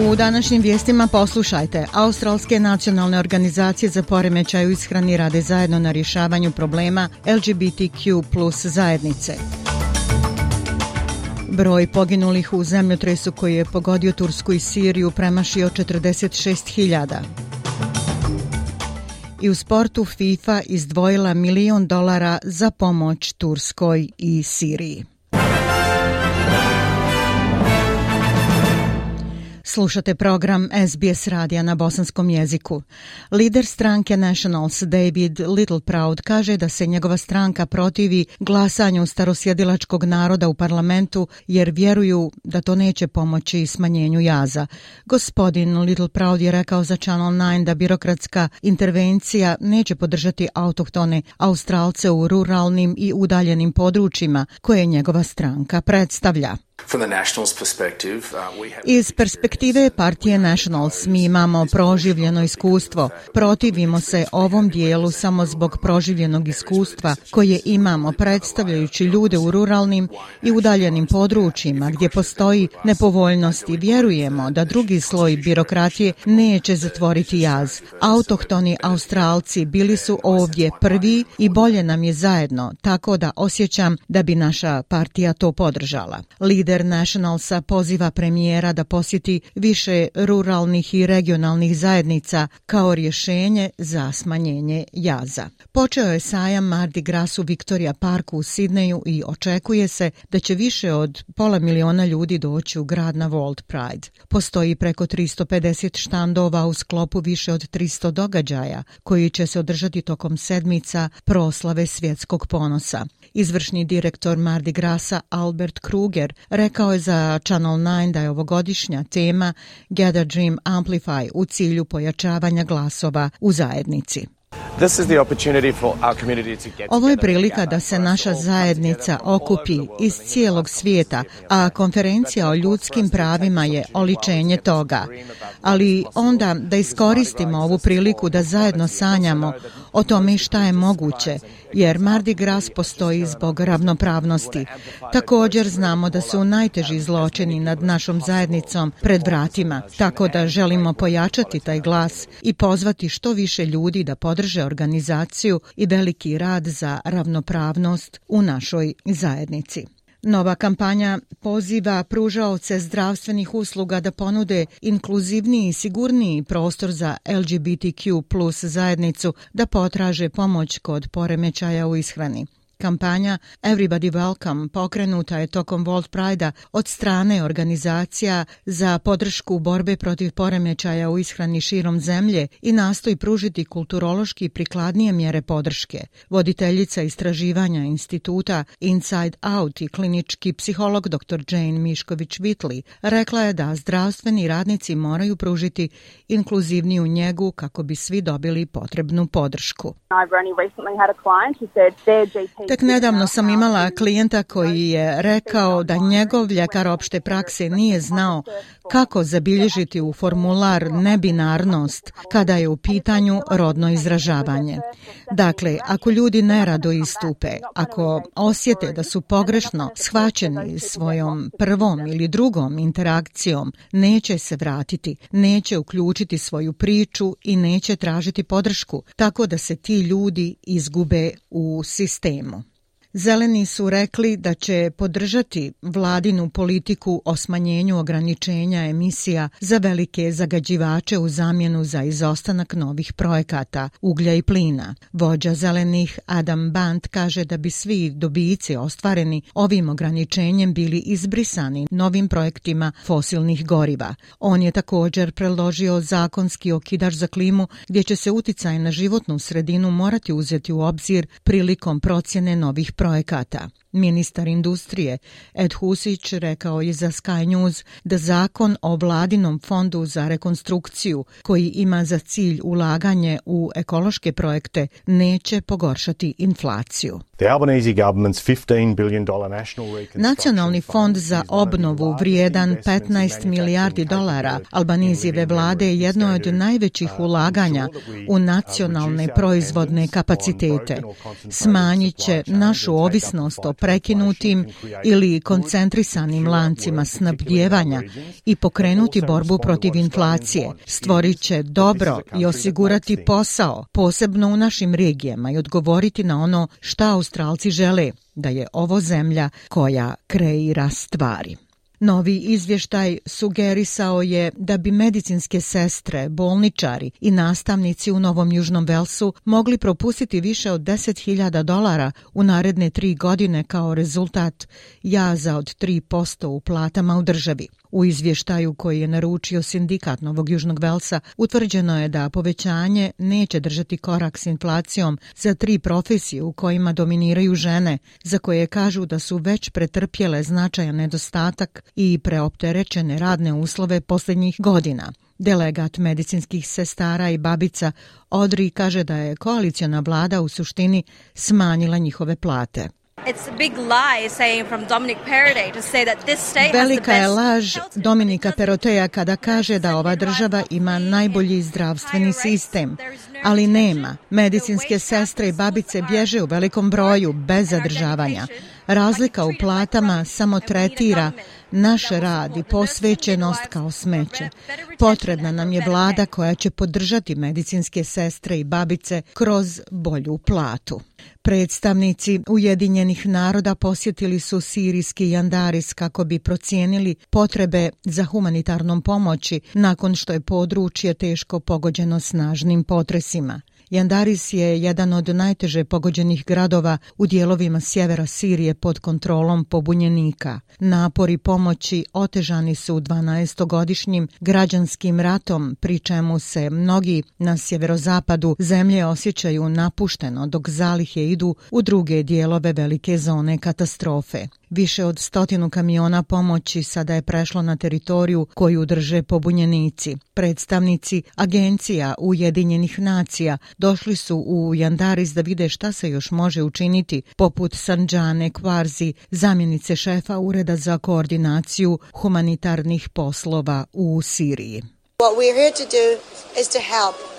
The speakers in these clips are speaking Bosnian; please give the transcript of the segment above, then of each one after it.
U današnjim vijestima poslušajte. Australske nacionalne organizacije za poremećaj u ishrani rade zajedno na rješavanju problema LGBTQ plus zajednice. Broj poginulih u zemljotresu koji je pogodio Tursku i Siriju premašio 46.000. I u sportu FIFA izdvojila milion dolara za pomoć Turskoj i Siriji. Slušate program SBS radija na bosanskom jeziku. Lider stranke Nationals David Littleproud kaže da se njegova stranka protivi glasanju starosjedilačkog naroda u parlamentu jer vjeruju da to neće pomoći smanjenju jaza. Gospodin Littleproud je rekao za Channel 9 da birokratska intervencija neće podržati autohtone Australce u ruralnim i udaljenim područjima koje njegova stranka predstavlja. Iz perspektive partije Nationals mi imamo proživljeno iskustvo. Protivimo se ovom dijelu samo zbog proživljenog iskustva koje imamo predstavljajući ljude u ruralnim i udaljenim područjima gdje postoji nepovoljnost i vjerujemo da drugi sloj birokratije neće zatvoriti jaz. Autohtoni Australci bili su ovdje prvi i bolje nam je zajedno, tako da osjećam da bi naša partija to podržala. Lider Lider Nationalsa poziva premijera da posjeti više ruralnih i regionalnih zajednica kao rješenje za smanjenje jaza. Počeo je sajam Mardi Gras u Victoria Parku u Sidneju i očekuje se da će više od pola miliona ljudi doći u grad na World Pride. Postoji preko 350 štandova u sklopu više od 300 događaja koji će se održati tokom sedmica proslave svjetskog ponosa. Izvršni direktor Mardi Grasa Albert Kruger rekao je za Channel 9 da je ovogodišnja tema Gather Dream Amplify u cilju pojačavanja glasova u zajednici. Ovo je prilika da se naša zajednica okupi iz cijelog svijeta, a konferencija o ljudskim pravima je oličenje toga. Ali onda da iskoristimo ovu priliku da zajedno sanjamo o tome šta je moguće, jer Mardi Gras postoji zbog ravnopravnosti. Također znamo da su najteži zločini nad našom zajednicom pred vratima, tako da želimo pojačati taj glas i pozvati što više ljudi da podrže organizaciju i veliki rad za ravnopravnost u našoj zajednici. Nova kampanja poziva pružaoce zdravstvenih usluga da ponude inkluzivniji i sigurniji prostor za LGBTQ plus zajednicu da potraže pomoć kod poremećaja u ishrani. Kampanja Everybody Welcome pokrenuta je tokom World Pride-a od strane organizacija za podršku borbe protiv poremećaja u ishrani širom zemlje i nastoji pružiti kulturološki prikladnije mjere podrške. Voditeljica istraživanja instituta Inside Out i klinički psiholog dr. Jane Mišković-Vitli rekla je da zdravstveni radnici moraju pružiti inkluzivniju njegu kako bi svi dobili potrebnu podršku. Tek nedavno sam imala klijenta koji je rekao da njegov ljekar opšte prakse nije znao kako zabilježiti u formular nebinarnost kada je u pitanju rodno izražavanje. Dakle, ako ljudi nerado istupe, ako osjete da su pogrešno shvaćeni svojom prvom ili drugom interakcijom, neće se vratiti, neće uključiti svoju priču i neće tražiti podršku, tako da se ti ljudi izgube u sistemu. Zeleni su rekli da će podržati vladinu politiku o smanjenju ograničenja emisija za velike zagađivače u zamjenu za izostanak novih projekata uglja i plina. Vođa zelenih Adam Band kaže da bi svi dobici ostvareni ovim ograničenjem bili izbrisani novim projektima fosilnih goriva. On je također preložio zakonski okidač za klimu gdje će se uticaj na životnu sredinu morati uzeti u obzir prilikom procjene novih projekata projekata. Ministar industrije Ed Husić rekao je za Sky News da zakon o vladinom fondu za rekonstrukciju koji ima za cilj ulaganje u ekološke projekte neće pogoršati inflaciju. Nacionalni fond za obnovu vrijedan 15 milijardi dolara Albanizijeve vlade je jedno od najvećih ulaganja u nacionalne proizvodne kapacitete. Smanjit će našu ovisnost o prekinutim ili koncentrisanim lancima snabdjevanja i pokrenuti borbu protiv inflacije. Stvorit će dobro i osigurati posao, posebno u našim regijama i odgovoriti na ono šta Australci žele, da je ovo zemlja koja kreira stvari. Novi izvještaj sugerisao je da bi medicinske sestre, bolničari i nastavnici u Novom Južnom Velsu mogli propustiti više od 10.000 dolara u naredne tri godine kao rezultat jaza od 3% u platama u državi. U izvještaju koji je naručio sindikat Novog Južnog Velsa utvrđeno je da povećanje neće držati korak s inflacijom za tri profesije u kojima dominiraju žene, za koje kažu da su već pretrpjele značajan nedostatak i preopterećene radne uslove posljednjih godina. Delegat medicinskih sestara i babica Odri kaže da je koalicijona vlada u suštini smanjila njihove plate. Velika je laž Dominika Peroteja kada kaže da ova država ima najbolji zdravstveni sistem, ali nema. Medicinske sestre i babice bježe u velikom broju bez zadržavanja. Razlika u platama samo tretira naš rad i posvećenost kao smeće. Potrebna nam je vlada koja će podržati medicinske sestre i babice kroz bolju platu. Predstavnici Ujedinjenih naroda posjetili su sirijski Jandaris kako bi procijenili potrebe za humanitarnom pomoći nakon što je područje teško pogođeno snažnim potresima. Jandaris je jedan od najteže pogođenih gradova u dijelovima sjevera Sirije pod kontrolom pobunjenika. Napori pomoći otežani su 12-godišnjim građanskim ratom, pri čemu se mnogi na sjeverozapadu zemlje osjećaju napušteno dok zalihe idu u druge dijelove velike zone katastrofe. Više od stotinu kamiona pomoći sada je prešlo na teritoriju koju drže pobunjenici. Predstavnici agencija Ujedinjenih nacija došli su u Jandaris da vide šta se još može učiniti, poput Sanđane Kvarzi, zamjenice šefa Ureda za koordinaciju humanitarnih poslova u Siriji. What we're here to do is to help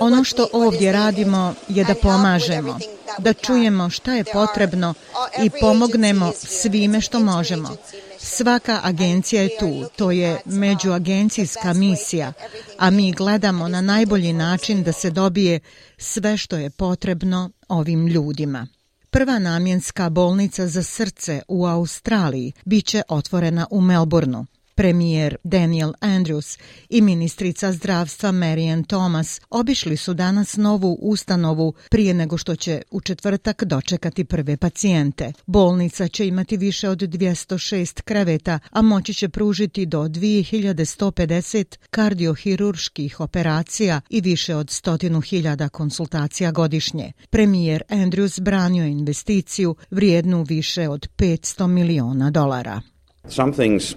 Ono što ovdje radimo je da pomažemo, da čujemo šta je potrebno i pomognemo svime što možemo. Svaka agencija je tu, to je međuagencijska misija, a mi gledamo na najbolji način da se dobije sve što je potrebno ovim ljudima. Prva namjenska bolnica za srce u Australiji biće otvorena u Melbourneu. Premijer Daniel Andrews i ministrica zdravstva Marian Thomas obišli su danas novu ustanovu prije nego što će u četvrtak dočekati prve pacijente. Bolnica će imati više od 206 kreveta, a moći će pružiti do 2150 kardiohirurških operacija i više od 100.000 konsultacija godišnje. Premijer Andrews branio investiciju vrijednu više od 500 miliona dolara. Some things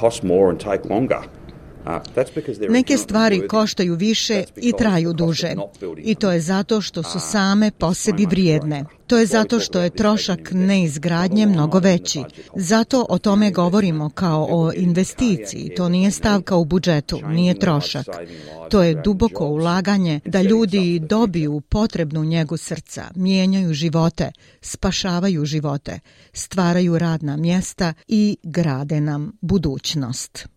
cost more and take longer. Uh, Neke stvari koštaju više i traju duže. I to je zato što su uh, same po sebi vrijedne. To je zato što je trošak neizgradnje mnogo veći. Zato o tome govorimo kao o investiciji. To nije stavka u budžetu, nije trošak. To je duboko ulaganje da ljudi dobiju potrebnu njegu srca, mijenjaju živote, spašavaju živote, stvaraju radna mjesta i grade nam budućnost.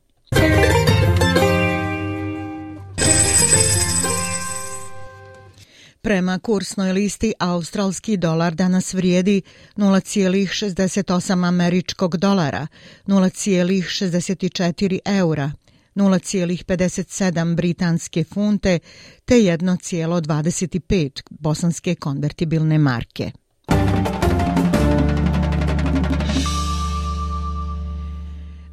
Prema kursnoj listi, australski dolar danas vrijedi 0,68 američkog dolara, 0,64 eura, 0,57 britanske funte te 1,25 bosanske konvertibilne marke.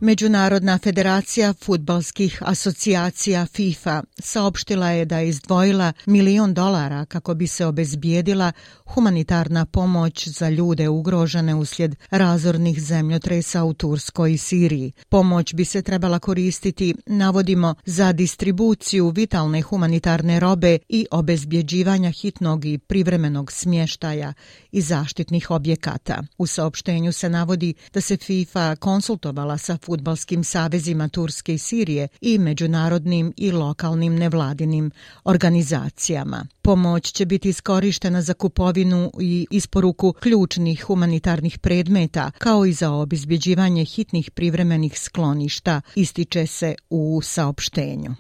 Međunarodna federacija futbalskih asocijacija FIFA saopštila je da je izdvojila milion dolara kako bi se obezbijedila humanitarna pomoć za ljude ugrožene uslijed razornih zemljotresa u Turskoj i Siriji. Pomoć bi se trebala koristiti, navodimo, za distribuciju vitalne humanitarne robe i obezbjeđivanja hitnog i privremenog smještaja i zaštitnih objekata. U saopštenju se navodi da se FIFA konsultovala sa futbalskim savezima Turske i Sirije i međunarodnim i lokalnim nevladinim organizacijama. Pomoć će biti iskorištena za kupovinu i isporuku ključnih humanitarnih predmeta, kao i za obizbjeđivanje hitnih privremenih skloništa, ističe se u saopštenju.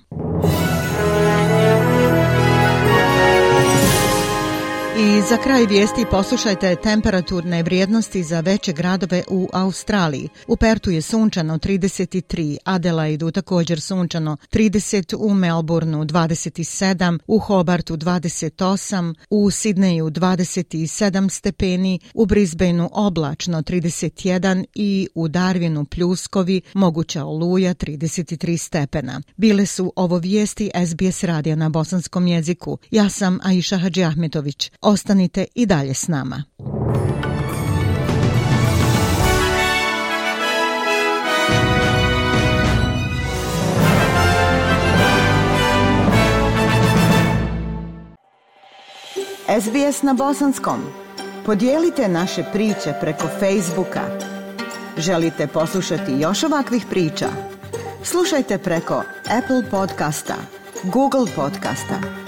I za kraj vijesti poslušajte temperaturne vrijednosti za veće gradove u Australiji. U Pertu je sunčano 33, Adelaidu također sunčano 30, u Melbourneu 27, u Hobartu 28, u Sidneju 27 stepeni, u Brisbaneu oblačno 31 i u Darwinu pljuskovi moguća oluja 33 stepena. Bile su ovo vijesti SBS radija na bosanskom jeziku. Ja sam Aisha Hadži Ahmetović. Ostanite i dalje s nama. SBS na bosanskom. Podijelite naše priče preko Facebooka. Želite poslušati još ovakvih priča? Slušajte preko Apple podcasta, Google podcasta,